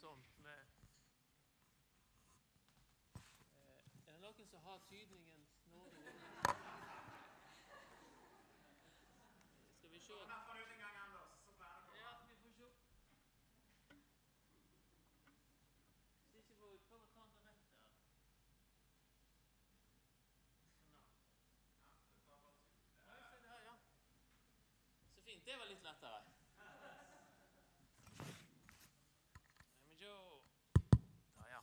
sparsomt med eh, Er det noen som har tydningen nåde? Skal vi se Ja, vi får se. Hvis ikke får vi prøve å ta den rett der. Ja. Ja, se der, ja. Så fint. Det var litt lettere. Men jo. Ja, ja.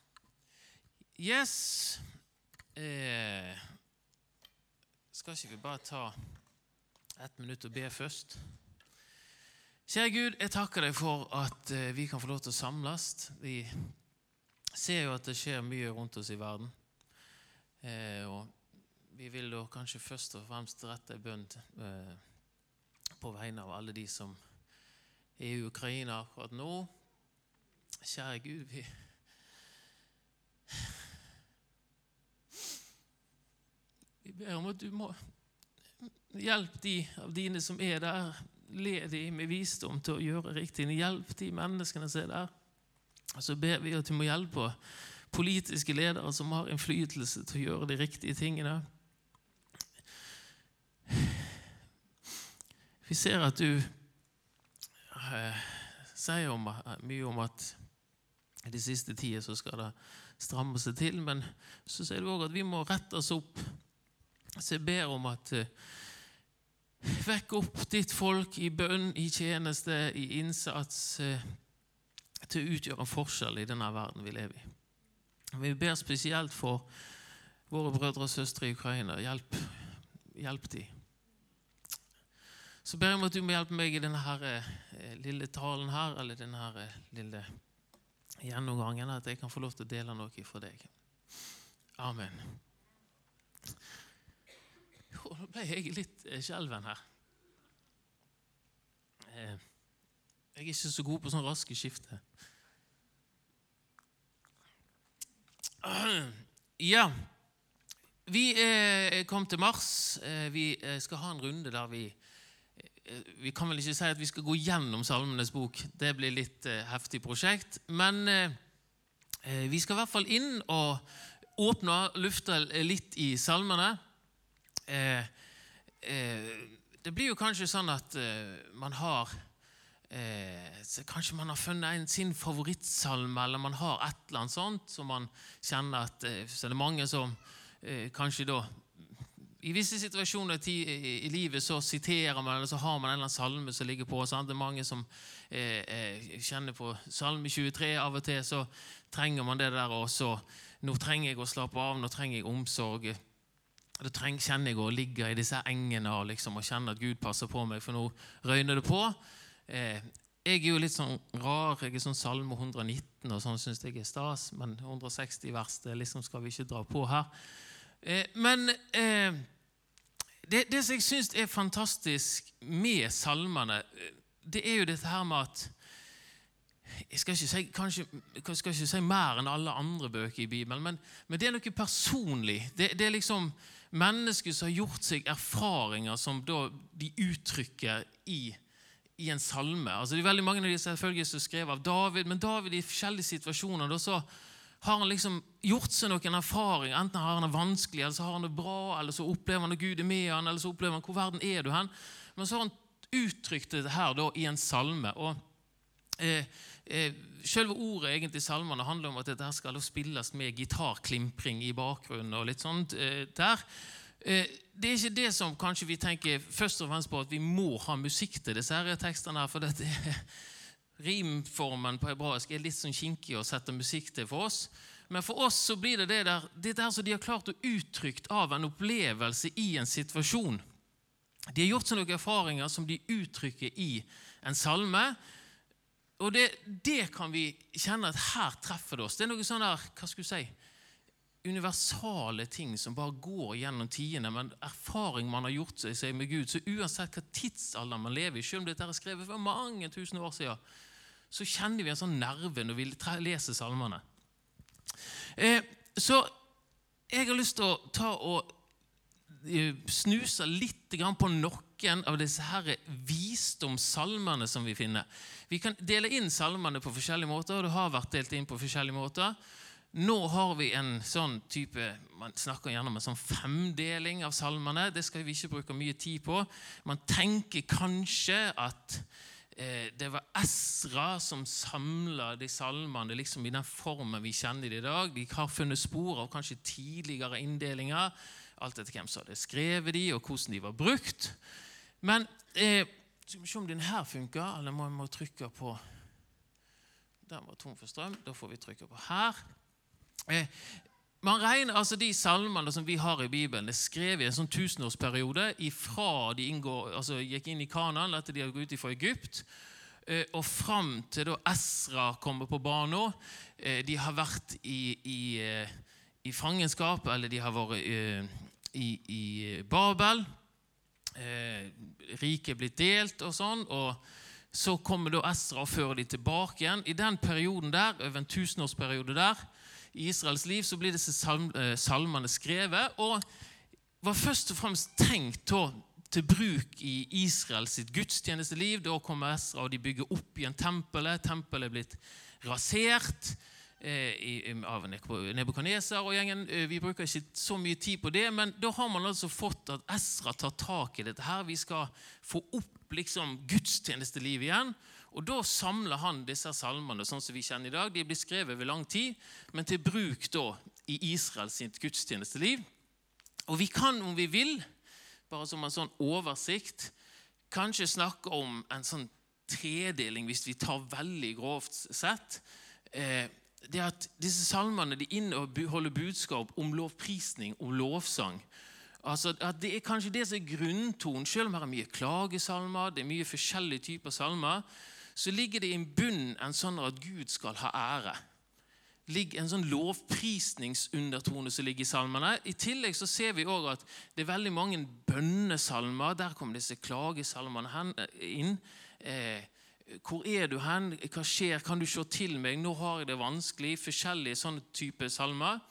Yes. Eh, skal ikke vi bare ta ett minutt og be først? Kjære Gud, jeg takker deg for at eh, vi kan få lov til å samles. Vi ser jo at det skjer mye rundt oss i verden. Eh, og vi vil da kanskje først og fremst rette en bønn eh, på vegne av alle de som er i Ukraina akkurat nå. Kjære Gud, vi Vi ber om at du må hjelpe de av dine som er der. Led de med visdom til å gjøre riktig. Hjelp de menneskene som er der. Og så ber vi at du må hjelpe politiske ledere som har innflytelse til å gjøre de riktige tingene. Vi ser at du eh, sier om, mye om at i de siste tider så skal det stramme seg til, men så sier du òg at vi må rette oss opp. Så jeg ber om at eh, Vekk opp ditt folk i bønn, i tjeneste, i innsats, eh, til å utgjøre en forskjell i denne verden vi lever i. Vi ber spesielt for våre brødre og søstre i Ukraina. Hjelp, hjelp de. Så ber jeg om at du må hjelpe meg i denne her, eh, lille talen her, eller denne her, eh, lille gjennomgangen, at jeg kan få lov til å dele noe fra deg. Amen. Nå ble jeg litt eh, skjelven her. Eh, Jeg er ikke så god på sånn raske skifter. Ja. Vi eh, kom til mars. Vi skal ha en runde der vi Vi kan vel ikke si at vi skal gå gjennom Salmenes bok. Det blir litt heftig prosjekt. Men vi skal i hvert fall inn og åpne lufta litt i salmene. Eh, eh, det blir jo kanskje sånn at eh, man har eh, Kanskje man har funnet en sin favorittsalme, eller man har et eller annet sånt som man kjenner at Så er det mange som kanskje da I visse situasjoner i, livet så siterer man, eller så har man en eller annen salme som ligger på. Sant? Det er mange som eh, kjenner på Salme 23. Av og til så trenger man det der også. Nå trenger jeg å slappe av, nå trenger jeg omsorg. Da treng, kjenner jeg å ligge i disse engene og, liksom, og kjenne at Gud passer på meg, for nå røyner det på. Eh, jeg er jo litt sånn rar. Jeg er sånn Salme 119 og sånn syns jeg er stas, men 160 vers det liksom skal vi ikke dra på her. Eh, men eh, det, det som jeg syns er fantastisk med salmene, eh, det er jo dette her med at jeg skal ikke si, kanskje, skal ikke si mer enn alle andre bøker i Bibelen, men, men det er noe personlig. Det, det, er liksom mennesker som har gjort seg erfaringer som de uttrykker i, i en salme. Altså, det er veldig Mange av de som er skrevet av David, men David i forskjellige situasjoner da så har han liksom gjort seg noen erfaringer. Enten har han det vanskelig, eller så har han det bra, eller så opplever han at Gud er med han, eller så opplever han hvor verden er du hen. Men så har han uttrykt det her da i en salme. og eh, Selve ordet egentlig salmene handler om at dette skal spilles med gitarklimpring i bakgrunnen. og litt sånt eh, der. Eh, det er ikke det som kanskje vi tenker først og fremst på at vi må ha musikk til disse her tekstene. her, for dette Rimformen på hebraisk er litt sånn kinkig å sette musikk til for oss. Men for oss så blir det det der, det der som de har klart å uttrykke av en opplevelse i en situasjon. De har gjort seg noen erfaringer som de uttrykker i en salme. Og det, det, kan vi kjenne at her treffer det oss. Det er noe sånn der, hva skal du si, universale ting som bare går gjennom tidene, men erfaring man har gjort seg med Gud. Så uansett hva tidsalder man lever i, selv om dette er skrevet for mange tusen år siden, så kjenner vi en sånn nerve når vi leser salmene. Eh, så jeg har lyst til å ta og snuse litt på noen av disse her visdomssalmene som vi finner. Vi kan dele inn salmene på forskjellige måter, og det har vært delt inn på forskjellige måter. Nå har vi en sånn type Man snakker gjerne om en sånn femdeling av salmene. Det skal vi ikke bruke mye tid på. Man tenker kanskje at eh, det var Esra som samla de salmene liksom i den formen vi kjenner det i dag. De har funnet spor av kanskje tidligere inndelinger. Alt etter hvem som hadde skrevet de, og hvordan de var brukt. Men eh, skal vi se om denne her funker, eller må vi trykke på Den var tom for strøm. Da får vi trykke på her. Eh, man regner altså De salmene som vi har i Bibelen, er skrevet i en sånn tusenårsperiode ifra de inngår, altså gikk inn i Kanaan, etter de har gått ut fra Egypt, eh, og fram til da Esra kommer på banen. Eh, de har vært i, i, i, fangenskap, eller de har vært i, i Babel. Riket er blitt delt og sånn. og Så kommer da Esra og fører de tilbake igjen. I den perioden der, over en tusenårsperiode der, i Israels liv, så blir disse eh, salmene skrevet. og var først og fremst tenkt til, til bruk i Israels sitt gudstjenesteliv. Da kommer Esra, og de bygger opp igjen tempelet. Tempelet er blitt rasert eh, av Nebukadneser og gjengen. Eh, vi bruker ikke så mye tid på det, men da har man altså fått at Esra tar tak i dette. her. Vi skal få opp liksom gudstjenestelivet igjen. Og Da samler han disse salmene sånn som vi kjenner i dag. De blir skrevet over lang tid, men til bruk da i Israels gudstjenesteliv. Og vi kan, om vi vil, bare som en sånn oversikt, kanskje snakke om en sånn tredeling, hvis vi tar veldig grovt sett. Eh, det at Disse salmene de inneholder budskap om lovprisning, om lovsang. Altså at Det er kanskje det som er grunntonen, selv om det er mye klagesalmer, det er mye forskjellige typer salmer så ligger det i bunnen en sånn at Gud skal ha ære. ligger En sånn lovprisningsundertone som ligger i salmene. I tillegg så ser vi også at det er veldig mange bønnesalmer. Der kommer disse klagesalmene inn. Eh, hvor er du hen? Hva skjer? Kan du se til meg? Nå har jeg det vanskelig. Forskjellige sånne typer salmer.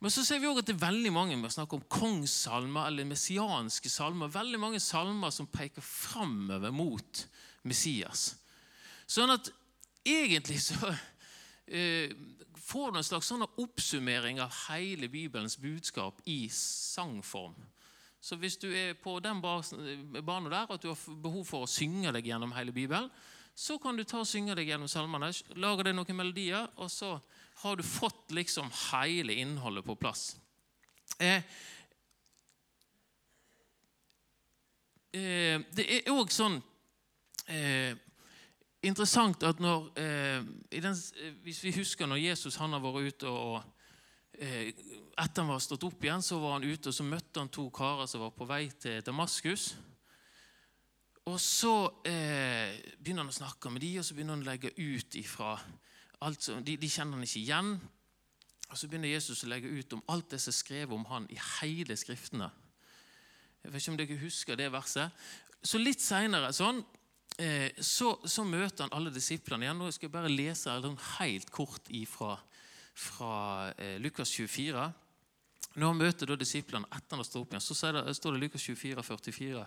Men så ser vi også at det er veldig mange vi snakker om kongssalmer eller messianske salmer. Veldig mange salmer som peker framover mot Messias. Sånn at egentlig så eh, får du en slags sånn oppsummering av hele Bibelens budskap i sangform. Så hvis du er på den banen der at du har behov for å synge deg gjennom hele Bibelen, så kan du ta og synge deg gjennom salmene. Lage deg noen melodier, og så har du fått liksom hele innholdet på plass. Eh, eh, det er òg sånn eh, interessant at når, eh, den, eh, Hvis vi husker når Jesus han har vært ute og og Etter han var stått opp igjen, så var han ute og så møtte han to karer som var på vei til Damaskus. Og Så eh, begynner han å snakke med dem, og så begynner han å legge ut ifra alt som, de, de kjenner han ikke igjen. Og Så begynner Jesus å legge ut om alt det som er skrevet om han i hele Skriftene. Jeg vet ikke om dere husker det verset. Så litt seinere sånn, Eh, så, så, møter han alle disiplene igjen. Nå skal jeg bare lese helt kort ifra, fra eh, Lukas 24. Når han møter da disiplene etter han har stått opp igjen, så står det Lukas 24, 44.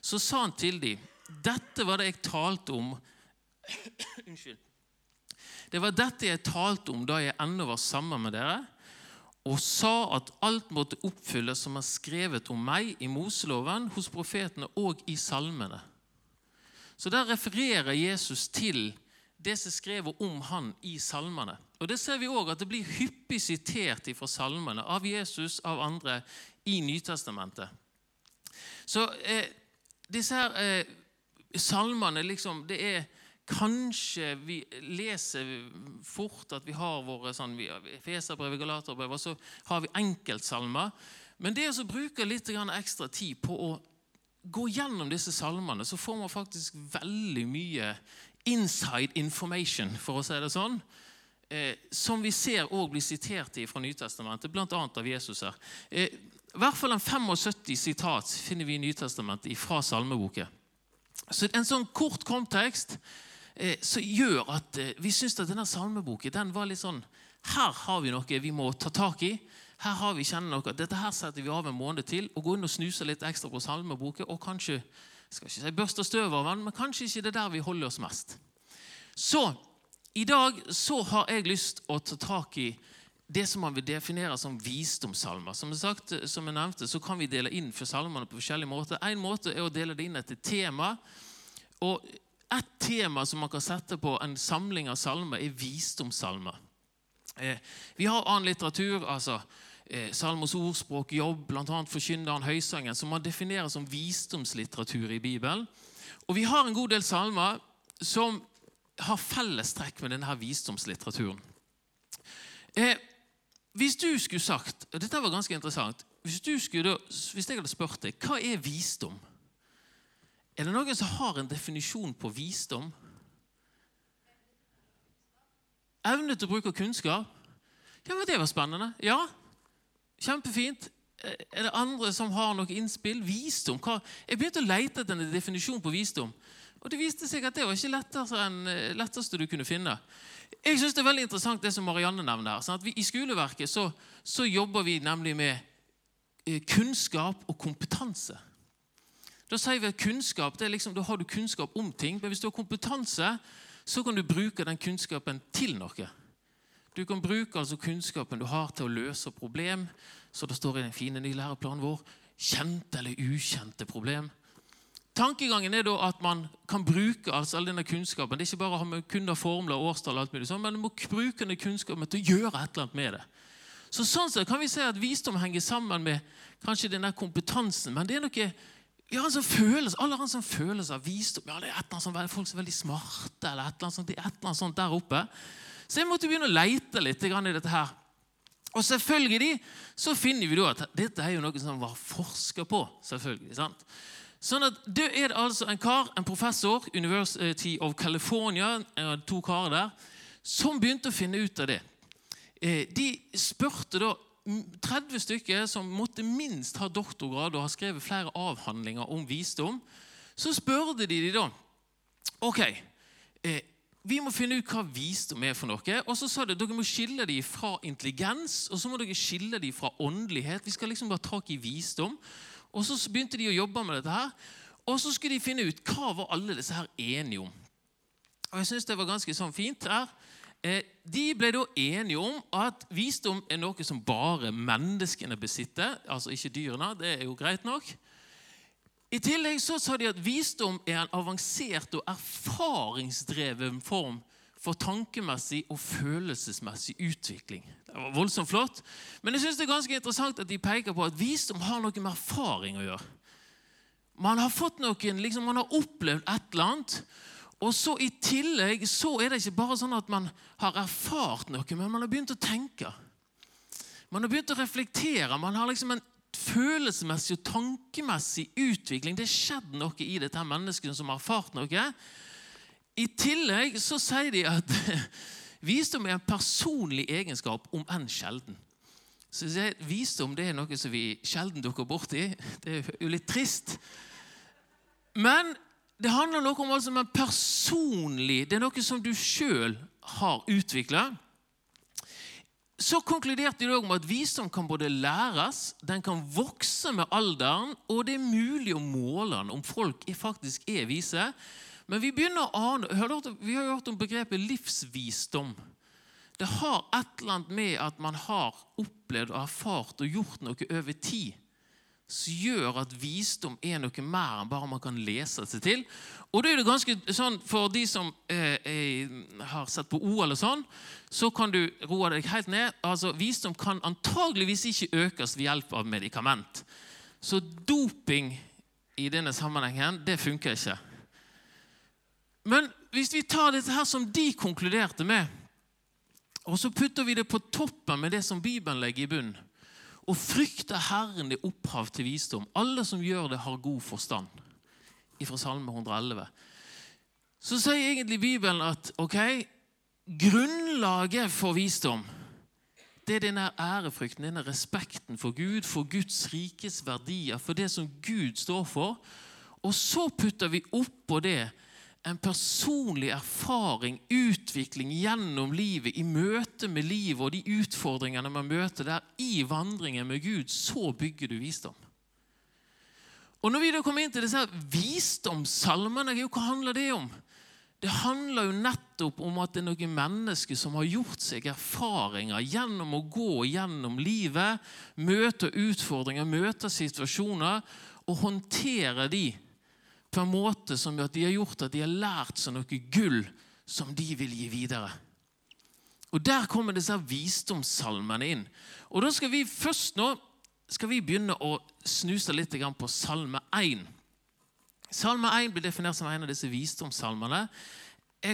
Så sa han til dem, 'Dette var det jeg talte om' Unnskyld. Det var dette jeg talte om da jeg ennå var sammen med dere, og sa at alt måtte oppfylles som er skrevet om meg i Moseloven, hos profetene og i salmene. Så Der refererer Jesus til det som er skrevet om han i salmene. Og Det ser vi òg at det blir hyppig sitert fra salmene av Jesus av andre i Nytestamentet. Så eh, disse her eh, salmene liksom, det er Kanskje vi leser fort at vi har våre sånn, Feserbrev, Galaterbrev, og så har vi enkeltsalmer. Men det å bruke litt ekstra tid på å gå gjennom disse salmene, så får man faktisk veldig mye inside information, for å si det sånn. Eh, som vi ser også blir sitert i fra Nytestamentet, bl.a. av Jesus her. Eh, I hvert fall en 75 sitat finner vi i Nytestamentet fra salmeboken. Så En sånn kort kontekst eh, som gjør at eh, vi syns at denne salmeboken den var litt sånn Her har vi noe vi må ta tak i. her har vi kjenner noe, dette her setter vi av en måned til og går inn og snuser litt ekstra på salmeboken. Og kanskje skal ikke si børster støv av den, men kanskje ikke det er der vi holder oss mest. Så i dag så har jeg lyst å ta tak i det som man vil definere som visdomssalmer. Som, sagt, som jeg nevnte, så kan vi dele inn for salmene på forskjellige måter. En måte er å dele det inn etter tema. Og et tema som man kan sette på en samling av salmer, er visdomssalmer. Eh, vi har annen litteratur, altså eh, Salmos ordspråk, jobb, bl.a. Forkynneren, Høysangen, som man definerer som visdomslitteratur i Bibelen. Og vi har en god del salmer som har fellestrekk med denne visdomslitteraturen. Eh, hvis du skulle sagt og Dette var ganske interessant. Hvis, skulle, hvis jeg hadde spurt deg hva er visdom, er det noen som har en definisjon på visdom? Evne til å bruke kunnskap? Ja, men Det var spennende. Ja, kjempefint. Er det andre som har noe innspill? Visdom? Hva? Jeg begynte å lete etter en definisjon på visdom. Og det viste seg at det var ikke lettere enn eh, letteste du kunne finne. Jeg synes det er veldig interessant det som Marianne nevner her. Sånn vi, I skoleverket så, så, jobber vi nemlig med eh, kunnskap og kompetanse. Da sier vi at kunnskap, det er liksom, Da har du kunnskap om ting, men hvis du har kompetanse, så kan du bruke den kunnskapen til noe. Du kan bruke altså kunnskapen du har til å løse problem, så det står i den fine nye læreplanen vår. Kjente eller ukjente problem. Tankegangen er da at man kan bruke altså all denne kunnskapen. Det er ikke bare å ha kun formler, årstall og alt mulig sånn, men du må bruke denne kunnskapen til å gjøre et eller annet med det. Så Sånn sett kan vi si at visdom henger sammen med kanskje denne kompetansen. Men det er noe vi har en sånn følelse, Alle har en sånn følelse av visdom. Ja, det er et eller annet sånt, Folk som er veldig smarte, eller et eller annet sånt, et eller annet sånt der oppe. Så jeg måtte begynne å leite litt i dette her. Og selvfølgelig så finner vi da at dette er jo noe som var forska på. selvfølgelig, sant? Sånn at Det er altså en kar, en professor, University of California, to karer der, som begynte å finne ut av det. Eh, de spurte da 30 stykker som måtte minst ha doktorgrad og ha skrevet flere avhandlinger om visdom. Så spurte de de da Ok, eh, vi må finne ut hva visdom er for noe. Og så sa de dere må skille dem fra intelligens og så må dere skille dem fra åndelighet. Vi skal liksom bare ta tak i visdom. Og Så begynte de å jobbe med dette. her, Og så skulle de finne ut hva var alle disse her enige om. Og Jeg synes det var ganske sånn fint. her. Eh, de ble da enige om at visdom er noe som bare menneskene besitter. Altså ikke dyrene. Det er jo greit nok. I tillegg så sa de at visdom er en avansert og erfaringsdreven form for tankemessig og følelsesmessig utvikling. Det var voldsomt flott. Men jeg synes det er ganske interessant at de peker på at visdom har noe med erfaring å gjøre. Man har fått noen, liksom man har opplevd et eller annet. Og så I tillegg så er det ikke bare sånn at man har erfart noe, men man har begynt å tenke. Man har begynt å reflektere. Man har liksom en følelsesmessig og tankemessig utvikling. Det har skjedd noe i dette mennesket som har erfart noe. I tillegg så sier de at visdom er en personlig egenskap, om enn sjelden. Så Visdom det er noe som vi sjelden dukker borti. Det er jo litt trist. Men det handler noe om altså en personlig Det er noe som du sjøl har utvikla. Så konkluderte de om at visdom kan både læres, den kan vokse med alderen, og det er mulig å måle den om folk faktisk er vise. Men vi begynner å ane, vi har jo hørt om begrepet livsvisdom. Det har et eller annet med at man har opplevd og erfart og gjort noe over tid som gjør at visdom er noe mer enn bare man kan lese seg til. Og det er det ganske sånn, For de som eh, eh, har sett på OL, og sånn, så kan du roe deg helt ned. Altså, Visdom kan antageligvis ikke økes ved hjelp av medikament. Så doping i denne sammenhengen, det funker ikke. Men hvis vi tar dette her som de konkluderte med, og så putter vi det på toppen med det som Bibelen legger i bunnen Og frykter Herren er opphav til visdom. Alle som gjør det, har god forstand. Fra Salme 111. Så sier egentlig Bibelen at ok, grunnlaget for visdom det er denne ærefrykten, denne respekten for Gud, for Guds rikes verdier, for det som Gud står for. Og så putter vi oppå det en personlig erfaring, utvikling gjennom livet, i møte med livet og de utfordringene man møter der i vandringen med Gud, så bygger du visdom. Og Når vi da kommer inn til disse visdomssalmene, hva handler det om? Det handler jo nettopp om at det er noen mennesker som har gjort seg erfaringer gjennom å gå gjennom livet, møte utfordringer, møte situasjoner og håndtere de på en måte som gjør at de har gjort at de har lært seg noe gull som de vil gi videre. Og Der kommer disse visdomssalmene inn. Og Da skal vi først nå skal vi begynne å snuse litt på Salme 1. Salme 1 blir definert som en av disse visdomssalmene.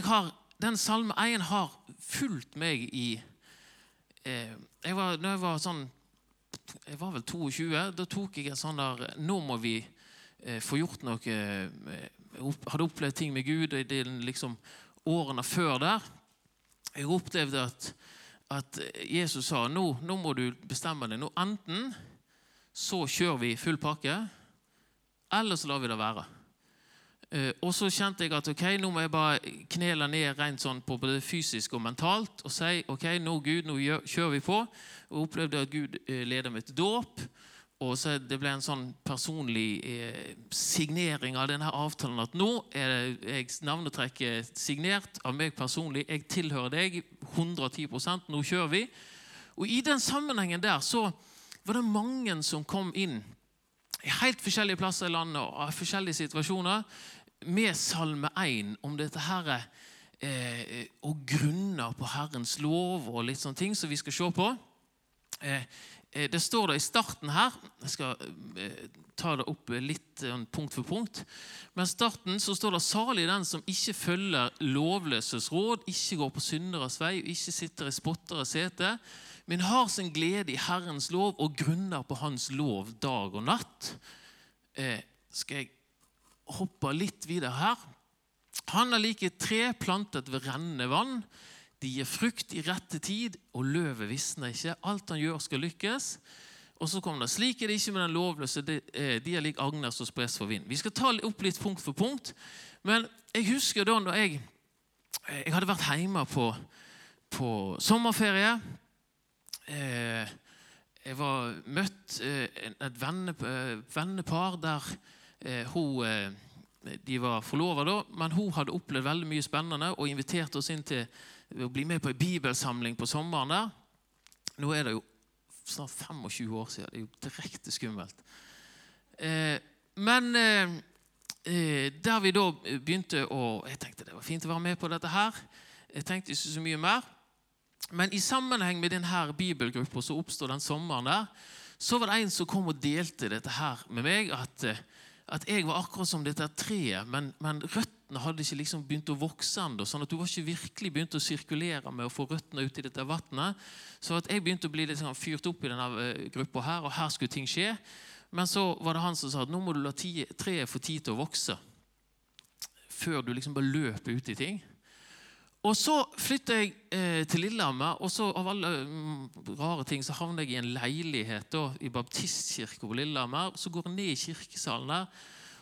Har, den Salme 1 har fulgt meg i eh, jeg var, når jeg var sånn Jeg var vel 22. Da tok jeg en sånn der Nå må vi få gjort noe eh, Hadde opplevd ting med Gud i liksom, årene før der. Jeg opplevde at, at Jesus sa nå, nå må du bestemme deg. Nå Enten så kjører vi full pakke, eller så lar vi det være. Eh, og så kjente jeg at ok, nå må jeg bare knele ned rent sånn på både fysisk og mentalt og si ok, nå Gud, nå kjører vi på. Og opplevde at Gud leder meg til dåp. Og så Det ble en sånn personlig eh, signering av denne avtalen. At nå er jeg navnetrekket signert av meg personlig. Jeg tilhører deg 110% Nå kjører vi. Og I den sammenhengen der så var det mange som kom inn i helt forskjellige plasser i landet og forskjellige situasjoner med Salme 1 om dette her eh, og grunner på Herrens lov og litt sånne ting som vi skal se på. Eh, det står det i starten her. Jeg skal eh, ta det opp litt eh, punkt for punkt. Men i starten så står det 'salig den som ikke følger lovløses råd', 'ikke går på synderes vei, og ikke sitter i spotteres sete', men har sin glede i Herrens lov og grunner på Hans lov dag og natt. Eh, skal jeg hoppe litt videre her? Han er like tre plantet ved rennende vann de gir frukt i rette tid, og løvet visner ikke. Alt han gjør, skal lykkes. Og så kommer det, Slik er det ikke med den lovløse. De, eh, er lik agner som spres for vind. Vi skal ta opp litt punkt for punkt. Men jeg husker da når jeg, jeg hadde vært hjemme på, på sommerferie. Eh, jeg var møtt eh, et vennepar der hun de var forlova da, men hun hadde opplevd veldig mye spennende og inviterte oss inn til å bli med på en bibelsamling på sommeren der. Nå er det jo snart 25 år siden. Det er jo direkte skummelt. Eh, men eh, eh, der vi da begynte å Jeg tenkte det var fint å være med på dette her. Jeg tenkte ikke så mye mer. Men i sammenheng med denne bibelgruppa som oppstod den sommeren, der, så var det en som kom og delte dette her med meg. At, eh, at jeg var akkurat som dette treet, men, men røttene hadde ikke liksom begynt å vokse ennå. Sånn at du var ikke virkelig begynt å sirkulere med å få røttene ut i dette vannet. Så at jeg begynte å bli litt sånn fyrt opp i denne eh, gruppa her, og her skulle ting skje. Men så var det han som sa at nå må du la treet få tid til å vokse. Før du liksom bare løper ut i ting. Og så flytta jeg eh, til Lillehammer, og så av alle mm, rare ting så havner jeg i en leilighet da, i baptistkirka på Lillehammer. Så går jeg ned i kirkesalen der,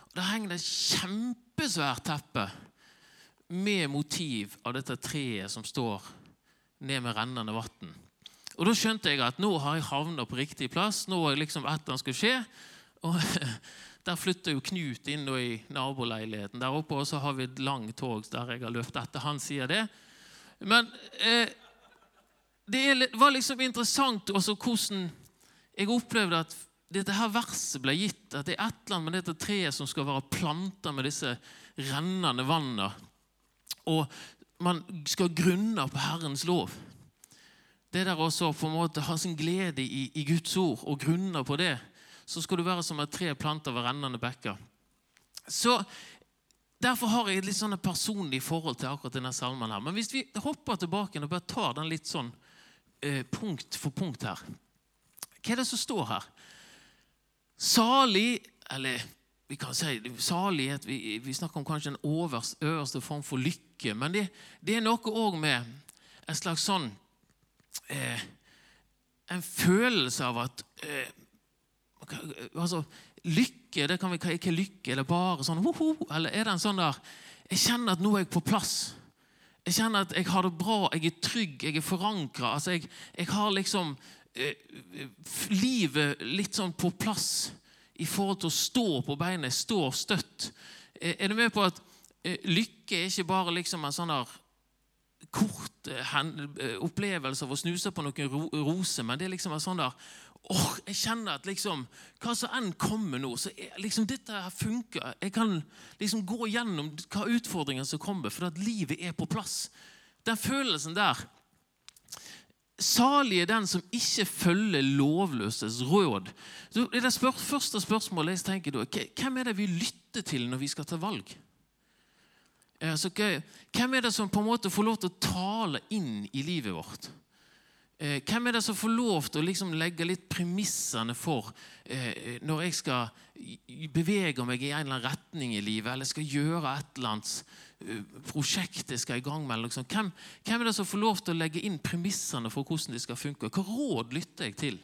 og der henger det et kjempesvært teppe med motiv av dette treet som står ned med rennende vann. Og Da skjønte jeg at nå har jeg havna på riktig plass. Nå er liksom et eller annet skal skje. Og Der flytter jo Knut inn i naboleiligheten der oppe, og så har vi et langt tog der jeg har løpt etter. Han sier det. Men eh, det var liksom interessant også hvordan jeg opplevde at dette her verset ble gitt, at det er et eller annet med dette treet som skal være planta med disse rennende vannene. Og man skal grunne på Herrens lov. Det der også på en måte ha sin glede i, i Guds ord og grunne på det, så skal du være som et tre planter ved rennende bekker. Så Derfor har jeg et litt sånn personlig forhold til akkurat denne salmen. her. Men hvis vi hopper tilbake og bare tar den litt sånn eh, punkt for punkt her Hva er det som står her? Salig Eller vi kan si salighet Vi, vi snakker om kanskje en øverste, øverste form for lykke. Men det, det er noe òg med en slags sånn eh, En følelse av at eh, altså, Lykke det kan vi, er lykke? eller bare sånn ho, ho, Eller er det en sånn der jeg kjenner at nå er jeg på plass. Jeg kjenner at jeg har det bra, jeg er trygg, jeg er forankra. Altså jeg, jeg, har liksom eh, livet litt sånn på plass i forhold til å stå på beinet. Jeg står støtt. Eh, er du med på at eh, lykke er ikke bare liksom en sånn der kort eh, eh, opplevelse av å snuse på noen ro roser, men det er liksom en sånn der åh, Jeg kjenner at liksom, hva som enn kommer nå, så er, liksom dette her funker. Jeg kan liksom gå gjennom hva utfordringer som kommer, for at livet er på plass. Den følelsen der Salig er den som ikke følger lovløses råd. Så det, spør, første spørsmålet jeg tenker da, Hvem er det vi lytter til når vi skal ta valg? Altså, hvem er det som på en måte får lov til å tale inn i livet vårt? Eh, hvem er det som får lov til å liksom legge litt premissene for eh, når jeg skal bevege meg i en eller annen retning i livet, eller skal gjøre et eller annet eh, prosjekt jeg skal i gang med? Liksom. Hvem, hvem, er det som får lov til å legge inn premissene for hvordan det skal funke? Hva råd lytter jeg til?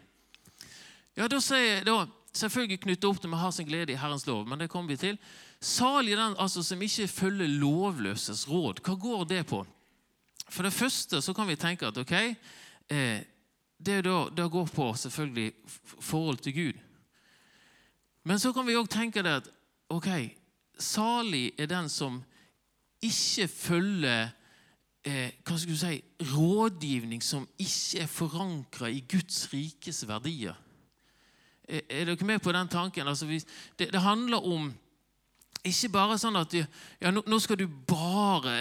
Ja, da sier jeg da, Selvfølgelig knytte opp til vi har sin glede i Herrens lov, men det kommer vi til. Salig den altså, som ikke følger lovløses råd. Hva går det på? For det første så kan vi tenke at ok, eh, det, da, det går på selvfølgelig forhold til Gud. Men så kan vi òg tenke det at ok, salig er den som ikke følger eh, hva skal du si, rådgivning som ikke er forankra i Guds rikes verdier. Er, er dere med på den tanken? Altså, det, det handler om ikke bare sånn at ja, nå, skal du bare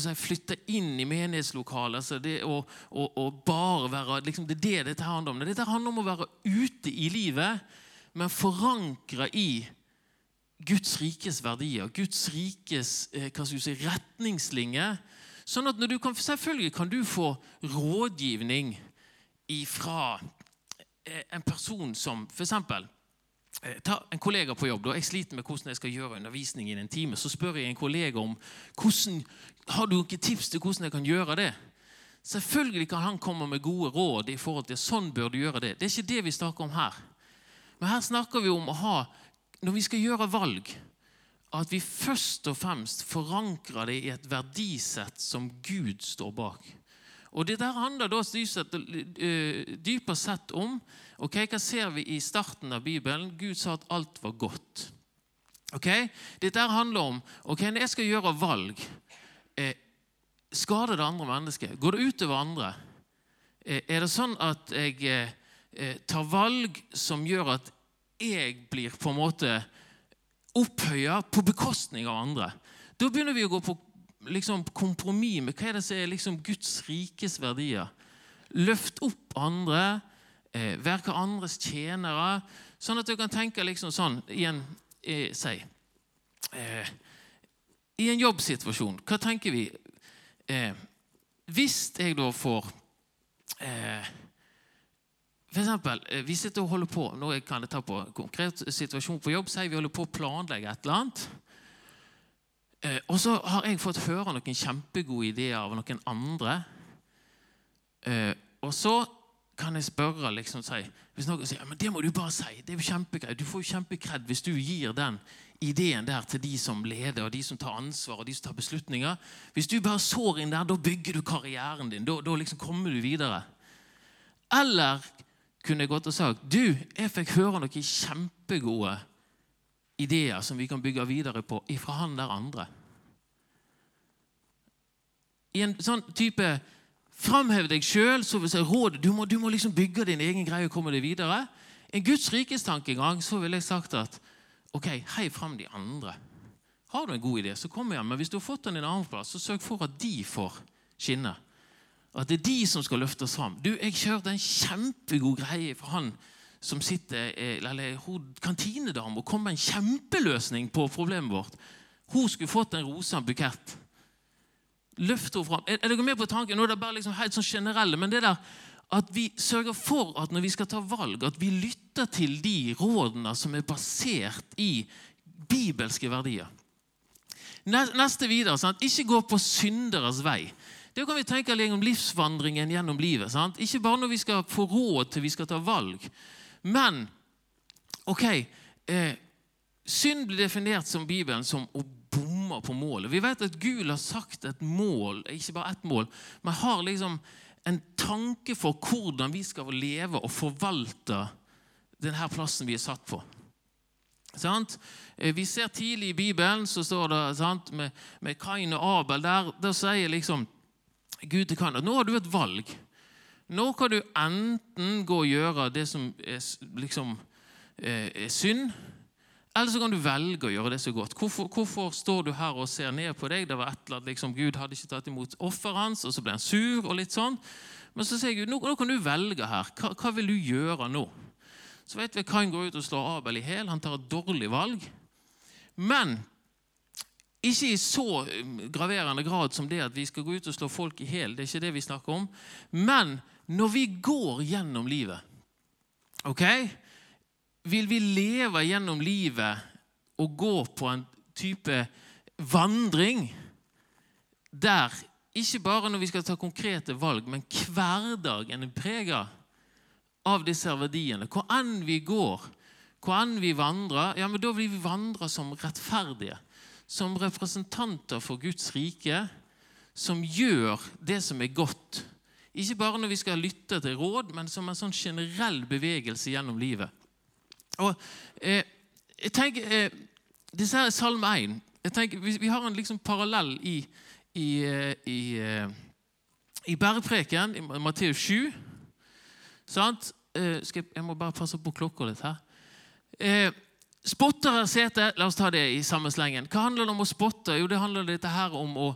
si, flytte inn i menighetslokalet altså det, og, og, og, bare være liksom, Det er det dette handler om. Dette handler om å være ute i livet, men forankra i Guds rikes verdier, Guds rikes eh, du si, retningslinjer. Sånn at du kan, Selvfølgelig kan du få rådgivning fra eh, en person som f.eks. Eh, ta en kollega på jobb. Da. Jeg sliter med hvordan jeg skal gjøre undervisning i en time. Så spør jeg en kollega om hvordan, har du noen tips til hvordan jeg kan gjøre det. Selvfølgelig kan han komme med gode råd i forhold til sånn bør du gjøre det. Det er ikke det vi snakker om her. Men her snakker vi om å ha, når vi skal gjøre valg, at vi først og fremst forankrer det i et verdisett som Gud står bak. Og Det der handler da dypere sett om ok, Hva ser vi i starten av Bibelen? Gud sa at alt var godt. Ok? Dette handler om ok, når jeg skal gjøre valg eh, Skader det andre mennesket? Går det utover andre? Eh, er det sånn at jeg eh, eh, tar valg som gjør at jeg blir på en måte opphøya på bekostning av andre? Da begynner vi å gå på liksom, kompromiss med hva er det som er liksom, Guds rikes verdier. Løft opp andre, eh, være andres tjenere. Sånn at du kan tenke liksom sånn i en, eh, si, eh, I en jobbsituasjon, hva tenker vi? Eh, hvis jeg da får eh, for eksempel, eh, Vi sitter og holder på nå kan jeg ta på en konkret situasjon på jobb, sier vi holder på å planlegge et eller annet. Eh, og så har jeg fått høre noen kjempegode ideer av noen andre. Og så kan jeg spørre liksom, si, Hvis noen sier men det må du bare si, det er jo kjempegreit. Du får jo kjempekred hvis du gir den ideen der til de som leder, og de som tar ansvar og de som tar beslutninger. Hvis du bare sår inn der, da bygger du karrieren din. Da, da liksom kommer du videre. Eller kunne jeg gått og sagt du, jeg fikk høre noen kjempegode ideer som vi kan bygge videre på ifra han der andre. I en sånn type Framhev deg sjøl, du må, du må liksom bygge din egen greie og komme deg videre. En Guds rikes tankegang så ville jeg sagt at ok, hei fram de andre. Har du en god idé, så kom igjen. Men hvis du har fått den en annen plass, så sørg for at de får skinne. At det er de som skal løftes fram. Du, Jeg kjørte en kjempegod greie for han som sitter, eller hun kantinedame og kom med en kjempeløsning på problemet vårt. Hun skulle fått en rosa bukett. Løft henne fram. Er, er dere med på tanken? Nå er det bare liksom helt sånn generelle, men det der at vi sørger for at når vi skal ta valg, at vi lytter til de rådene som er basert i bibelske verdier. Neste videre. Sant? Ikke gå på synderes vei. Det kan vi tenke om livsvandringen gjennom livet. Sant? Ikke bare når vi skal få råd til vi skal ta valg, men ok, eh, synd blir definert som Bibelen som å bommer på målet. Vi vet at Gud har sagt et mål, ikke bare ett mål, men har liksom en tanke for hvordan vi skal leve og forvalte denne plassen vi er satt på. Sant? Eh, vi ser tidlig i Bibelen så står det sant, med, med Kain og Abel. Der, der sier liksom Gud til Kain at nå har du et valg. Nå kan du enten gå og gjøre det som er, liksom, eh, er synd, eller så kan du velge å gjøre det så godt. Hvorfor, hvorfor, står du her og ser ned på deg? Det var et eller annet, liksom, Gud hadde ikke tatt imot offeret hans, og så ble han sur. og litt sånn. Men så sier Gud nå, nå kan du velge her. Hva, hva vil du gjøre nå? Så vet vi Kain går ut og slår Abel i hæl. Han tar et dårlig valg. Men ikke i så um, graverende grad som det at vi skal gå ut og slå folk i hæl. Det er ikke det vi snakker om. Men når vi går gjennom livet ok, Vil vi leve gjennom livet og gå på en type vandring der ikke bare når vi skal ta konkrete valg, men hverdagen er prega av disse verdiene. Hvor enn vi går, hvor enn vi vandrer, ja, men da vil vi vandre som rettferdige. Som representanter for Guds rike, som gjør det som er godt. Ikke bare når vi skal lytte til råd, men som en sånn generell bevegelse gjennom livet. Og eh, jeg tenker, eh, disse her er Salme 1. Jeg tenker, vi, vi har en liksom parallell i, i, eh, i, eh, i bergpreken i Matteus 7. Sant? Eh, jeg, jeg, må bare passe på klokka litt her. Eh, Spottere sete, la oss ta det i samme slengen. Hva handler det om å spotte? Jo, det handler dette her om å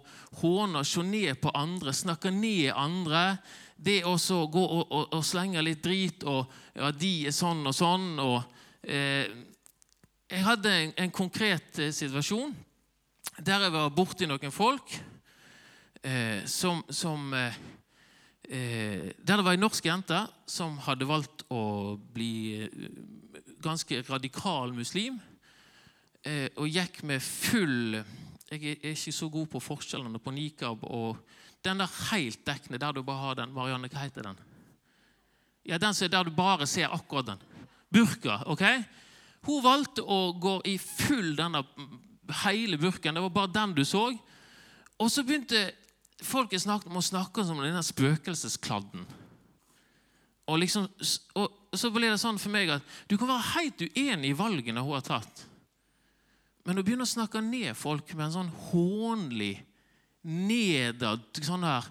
håne, se ned på andre, snakke ned andre. Det å gå og, og, og, slenge litt drit og ja, de er sånn og sånn. Og, jeg hadde en, en konkret eh, situasjon der jeg var borti noen folk eh, som, som eh, eh, Der det var ei norsk jente som hadde valgt å bli ganske radikal muslim eh, og gikk med full Jeg er ikke så god på forskjellene på nikab og den der helt dekkende, der du bare har den Marianne, hva heter den? Ja, Den som er der du bare ser akkurat den. Burka. ok? Hun valgte å gå i full denne hele burken. Det var bare den du så. Og så begynte folk å snakke om denne spøkelseskladden. Og, liksom, og, så ble det sånn for meg at du kan være helt uenig i valgene hun har tatt. Men å begynne å snakke ned folk med en sånn hånlig, nedad, sånn her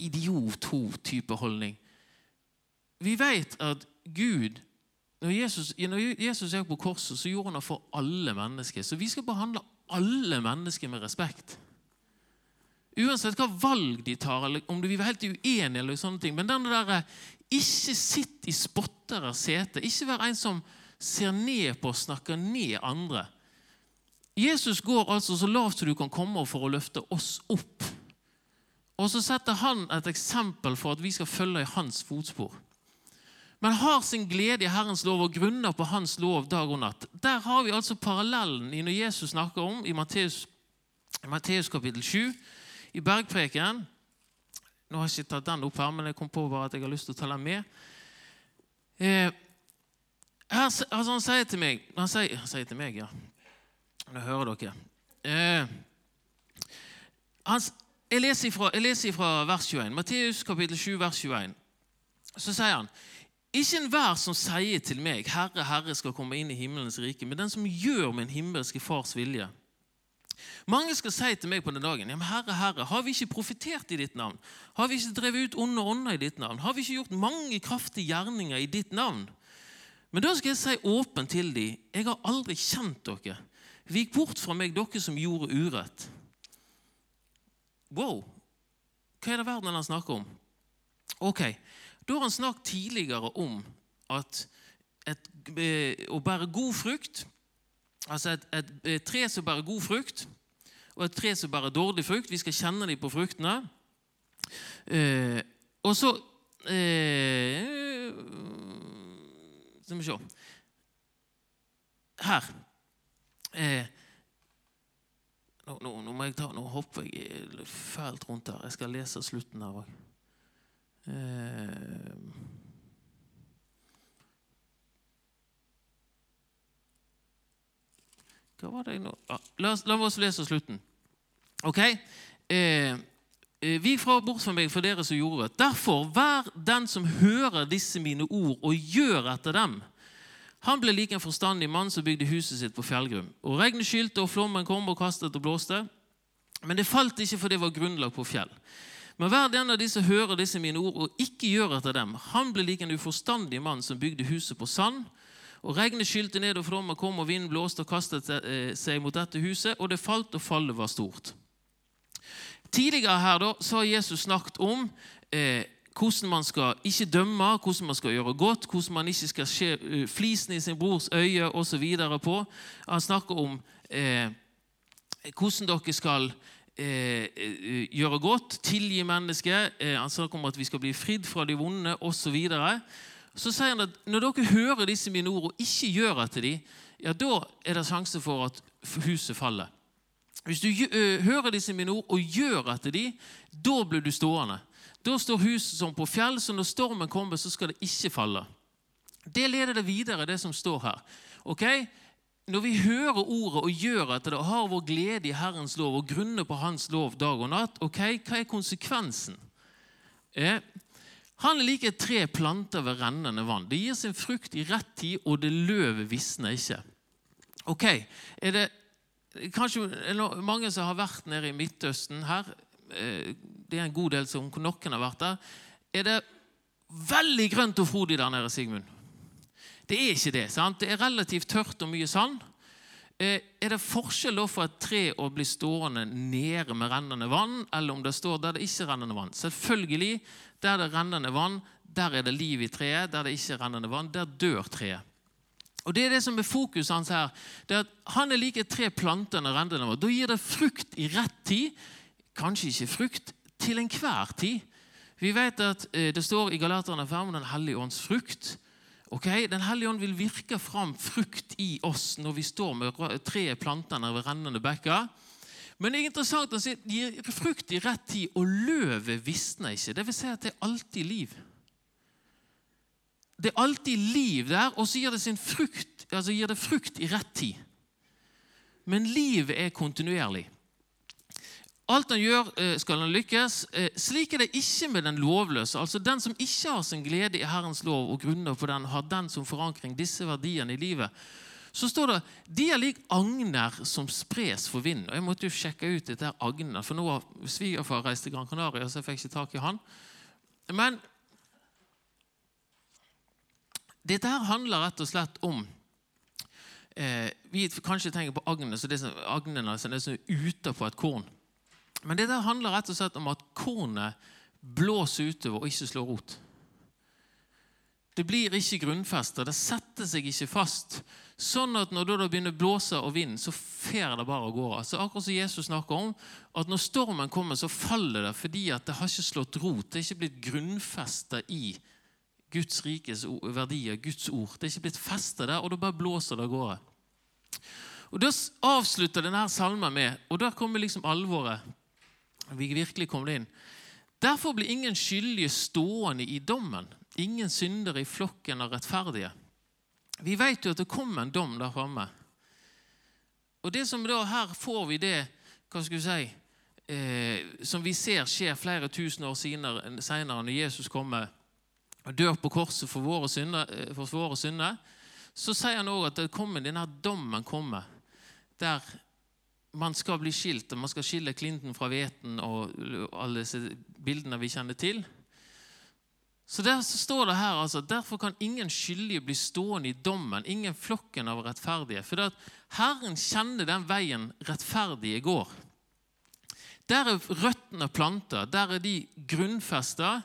idiot-ho-type holdning Vi vet at Gud når Jesus, når Jesus gikk på korset, så gjorde han det for alle mennesker. Så vi skal behandle alle mennesker med respekt. Uansett hva valg de tar, eller om vil være helt uenig, eller sånne ting. Men den der ikke sitt i spotteres sete. Ikke vær en som ser ned på og snakker ned andre. Jesus går altså så lavt som du kan komme for å løfte oss opp. Og så setter han et eksempel for at vi skal følge i hans fotspor. Men har sin glede i Herrens lov og grunner på Hans lov dag og natt. Der har vi altså parallellen i når Jesus snakker om i Matteus, kapittel 7, i bergpreken. Nå har jeg ikke tatt den opp her, men jeg kom på bare at jeg har lyst til å ta den med. Eh, her, altså han sier til meg Han sier, han sier til meg, ja. Nå hører dere. Eh, han, jeg, leser ifra vers 21. Matteus kapittel 7, vers 21. Så sier han ikke enhver som sier til meg, 'Herre, Herre', skal komme inn i himmelens rike, men den som gjør min himmelske Fars vilje. Mange skal si til meg på den dagen Herre, Herre, har vi ikke profetert i ditt navn? Har vi ikke drevet ut onde ånder i ditt navn? Har vi ikke gjort mange kraftige gjerninger i ditt navn? Men da skal jeg si åpent til dem jeg har aldri kjent dere. Vik bort fra meg, dere som gjorde urett. Wow! Hva er det verden han snakker om? Ok, Da har han snakket tidligere om at et, eh, å bære god frukt Altså et, et, et, tre som bærer god frukt, og et tre som bærer dårlig frukt. Vi skal kjenne dem på fruktene. Eh, og så eh, Skal vi se Her. Eh, nå, nå, nå, må jeg ta, nå hopper jeg fælt rundt her. Jeg skal lese slutten her òg. Eh, Hva var det nå? Ja, la, la oss lese slutten. Ok? Eh, eh, vi fra bort fra meg for dere som gjorde det. Derfor, vær den som hører disse mine ord og gjør etter dem, han ble like en forstandig mann som bygde huset sitt på fjellgrunn. Og regnet skylte, og flommen kom og kastet og blåste. Men det falt ikke, for det var grunnlag på fjell. Men hver den av de som hører disse mine ord og ikke gjør etter dem, han ble like en uforstandig mann som bygde huset på sand. Og Regnet skylte ned, og flommen kom, og vinden blåste og kastet eh, seg mot dette huset, og det falt, og fallet var stort. Tidligere her da, så har Jesus snakket om eh, hvordan man skal ikke dømme, hvordan man skal gjøre godt, hvordan man ikke skal skje uh, flisen i sin brors øye osv. på. Han snakker om eh, hvordan dere skal eh, eh, gjøre godt, tilgi mennesket. Eh, han snakker om at vi skal bli fridd fra de vonde osv. Så, så sier han at når dere hører disse mine ord og ikke gjør etter dem, ja, da er det sjanse for at huset faller. Hvis du hører disse mine ord og gjør etter dem, da blir du stående. Da står huset som på fjell, så når stormen kommer, så skal det ikke falle. Det leder det videre, det som står her. Ok? Når vi hører ordet og gjør etter det og har vår glede i Herrens lov og grunner på Hans lov dag og natt, ok, hva er konsekvensen? Eh, han er like tre planter ved rennende vann. Det gir sin frukt i rett tid, og det løvet visner ikke. Ok, er det kanskje mange som har vært nede i Midtøsten her, eh, det er en god del som noen har vært der, er det veldig grønt og frodig der nede, Sigmund. Det er ikke det. sant? Det er relativt tørt og mye sand. Eh, er det forskjell for et tre å bli stående nede med rennende vann, eller om det står der det ikke er rennende vann? Selvfølgelig, der det er rennende vann, der er det liv i treet. Der det ikke er rennende vann, der dør treet. Og Det er det som er fokuset hans her. det er at Han er like tre planter enn rennende vann. Da gir det frukt i rett tid. Kanskje ikke frukt til enhver tid. Vi vet at eh, Det står i Galaterne 5 om Den hellige ånds frukt. Okay? Den hellige ånd vil virke fram frukt i oss når vi står med tre plantene ved rennende bekker. Men det er interessant å si de gir frukt i rett tid, og løvet visner ikke. Det vil si at det er alltid liv. Det er alltid liv der, og så gir det, frukt, altså gir det frukt i rett tid. Men livet er kontinuerlig. Alt han gjør, eh, skal han lykkes. Eh, slik er det ikke med den lovløse. Altså Den som ikke har sin glede i Herrens lov og grunner på den, har den som forankring disse verdiene i livet. Så står det de er lik agner som spres for vind. Og Jeg måtte jo sjekke ut dette agner, for nå har svigerfar reist til Gran Canaria, så jeg fikk ikke tak i han. Men dette her handler rett og slett om eh, Vi kanskje tenker på agnene, så det er agnene som er ute på et korn. Men det der handler rett og slett om at kornet blåser utover og ikke slår rot. Det blir ikke grunnfesta, det setter seg ikke fast. Sånn at når det begynner å blåse og vind, så fer det bare av gårde. Altså akkurat som Jesus snakker om, at når stormen kommer, så faller det fordi at det har ikke slått rot. Det er ikke blitt grunnfesta i Guds rikes verdier, Guds ord. Det er ikke blitt festa der, og da bare blåser det av gårde. Og Da avslutter denne salmen med, og der kommer liksom alvoret vi virkelig kom det inn. Derfor blir ingen skyldige stående i dommen, ingen syndere i flokken av rettferdige. Vi vet jo at det kommer en dom der framme. Og det som da Her får vi det hva skal vi si, eh, som vi ser skjer flere tusen år senere, når Jesus kommer og dør på korset for våre synder. Eh, for våre synder så sier han òg at det kommer, denne dommen kommer, der man skal bli skilt, og man skal skille klinten fra hveten og alle disse bildene vi kjenner til. Så der så står det her altså, Derfor kan ingen skyldige bli stående i dommen, ingen flokken av rettferdige. For at Herren kjenner den veien rettferdige går. Der er røttene planta, der er de grunnfesta.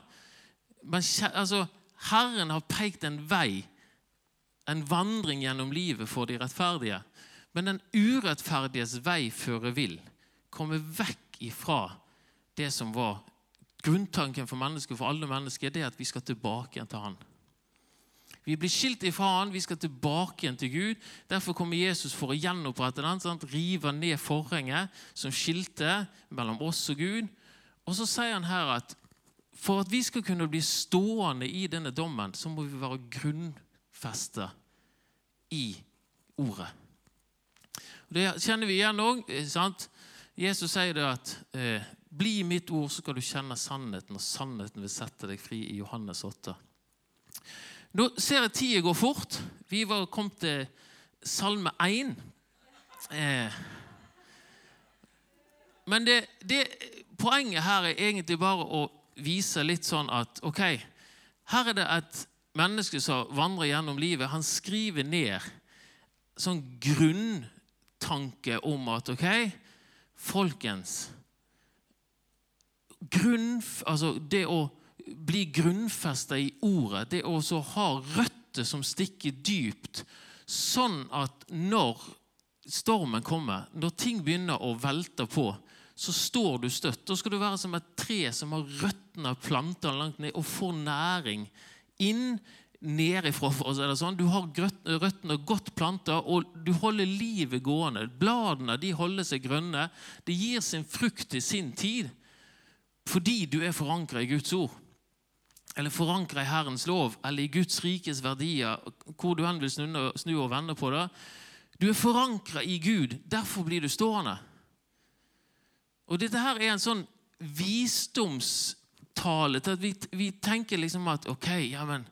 Altså, Herren har pekt en vei, en vandring gjennom livet for de rettferdige. Men den urettferdiges vei fører vill. Komme vekk ifra det som var grunntanken for mennesker, for alle mennesker, det er at vi skal tilbake igjen til Han. Vi blir skilt ifra Han, vi skal tilbake igjen til Gud. Derfor kommer Jesus for å gjenopprette den, sånn, rive ned forhenget som skilte mellom oss og Gud. Og så sier han her at for at vi skal kunne bli stående i denne dommen, så må vi være grunnfesta i ordet. Det kjenner vi igjen òg. Jesus sier det at eh, 'bli mitt ord, så skal du kjenne sannheten', og sannheten vil sette deg fri i Johannes 8. Nå ser jeg tida går fort. Vi var kommet til Salme 1. Eh, men det, det, poenget her er egentlig bare å vise litt sånn at ok, her er det et menneske som vandrer gjennom livet. Han skriver ned sånn grunntanke om at ok, folkens grunn, altså Det å bli grunnfesta i ordet, det å ha røtter som stikker dypt, sånn at når stormen kommer, når ting begynner å velte på, så står du støtt. Da skal du være som et tre som har røttene planta langt ned og får næring inn nedifra. for å si det sånn. Du har røttene godt planta, og du holder livet gående. Bladene de holder seg grønne. Det gir sin frukt til sin tid fordi du er forankra i Guds ord. Eller forankra i Herrens lov, eller i Guds rikes verdier. Hvor du enn vil snu, og vende på det. Du er forankra i Gud. Derfor blir du stående. Og Dette her er en sånn visdomstale til at vi, vi tenker liksom at ok, ja, men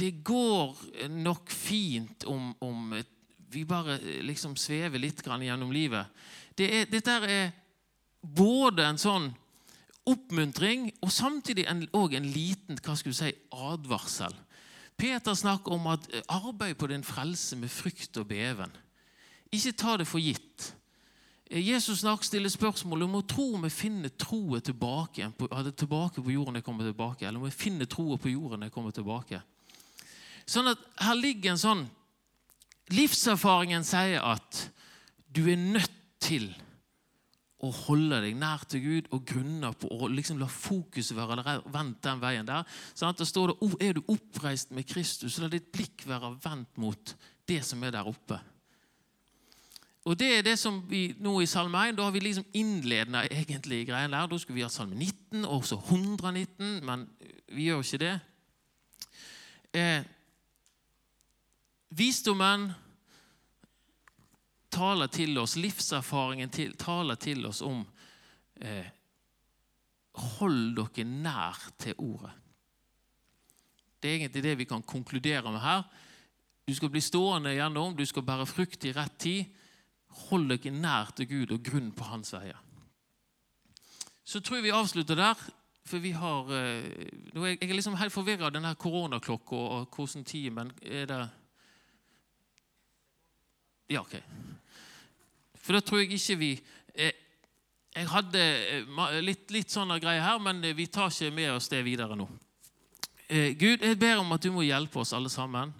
det går nok fint om, om vi bare liksom svever litt gjennom livet. Det er, dette er både en sånn oppmuntring og samtidig en, en liten hva skulle si, advarsel. Peter snakker om at arbeid på din frelse med frykt og beven. Ikke ta det for gitt. Jesus snakk stiller spørsmål om å tro om vi finner troen tilbake, tilbake på jorden jeg kommer tilbake, eller om vi finner troen på jorden jeg kommer tilbake. Sånn at Her ligger en sånn Livserfaringen sier at du er nødt til å holde deg nær til Gud og grunne på å liksom la fokuset være vendt den veien der. Sånn at det står det, oh, Er du oppreist med Kristus, så la ditt blikk være vendt mot det som er der oppe. Og det er det som vi nå i Salme 1 Da har vi liksom innledende egentlig greiene der. Da skulle vi ha Salme 19 og også 119, men vi gjør ikke det. Eh, Visdommen taler til oss, livserfaringen til, taler til oss om eh, Hold dere nær til ordet. Det er egentlig det vi kan konkludere med her. Du skal bli stående gjennom, du skal bære frukt i rett tid. Hold dere nær til Gud og grunn på hans veier. Så tror jeg vi avslutter der. For vi har eh, Jeg er liksom helt forvirra av denne koronaklokka og hvordan tid Men er det ja, ok. For da tror jeg ikke vi eh, Jeg hadde eh, litt, litt sånne greier her, men vi tar ikke med oss det videre nå. Eh, Gud, jeg ber om at du må hjelpe oss alle sammen.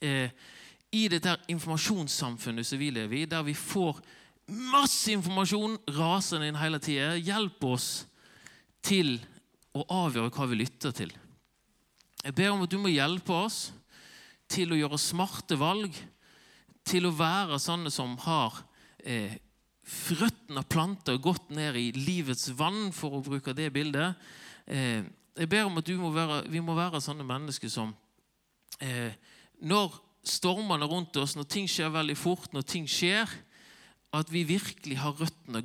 I dette informasjonssamfunnet som vi lever i, der vi får masse informasjon rasende inn hele tida. Hjelp oss til å avgjøre hva vi lytter til. Jeg ber om at du må hjelpe oss til å gjøre smarte valg til å være sånne som har eh, røttene planter godt ned i livets vann, for å bruke det bildet. Eh, jeg ber om at må være, vi må være sånne mennesker som eh, Når stormene rundt oss, når ting skjer veldig fort, når ting skjer, at vi virkelig har røttene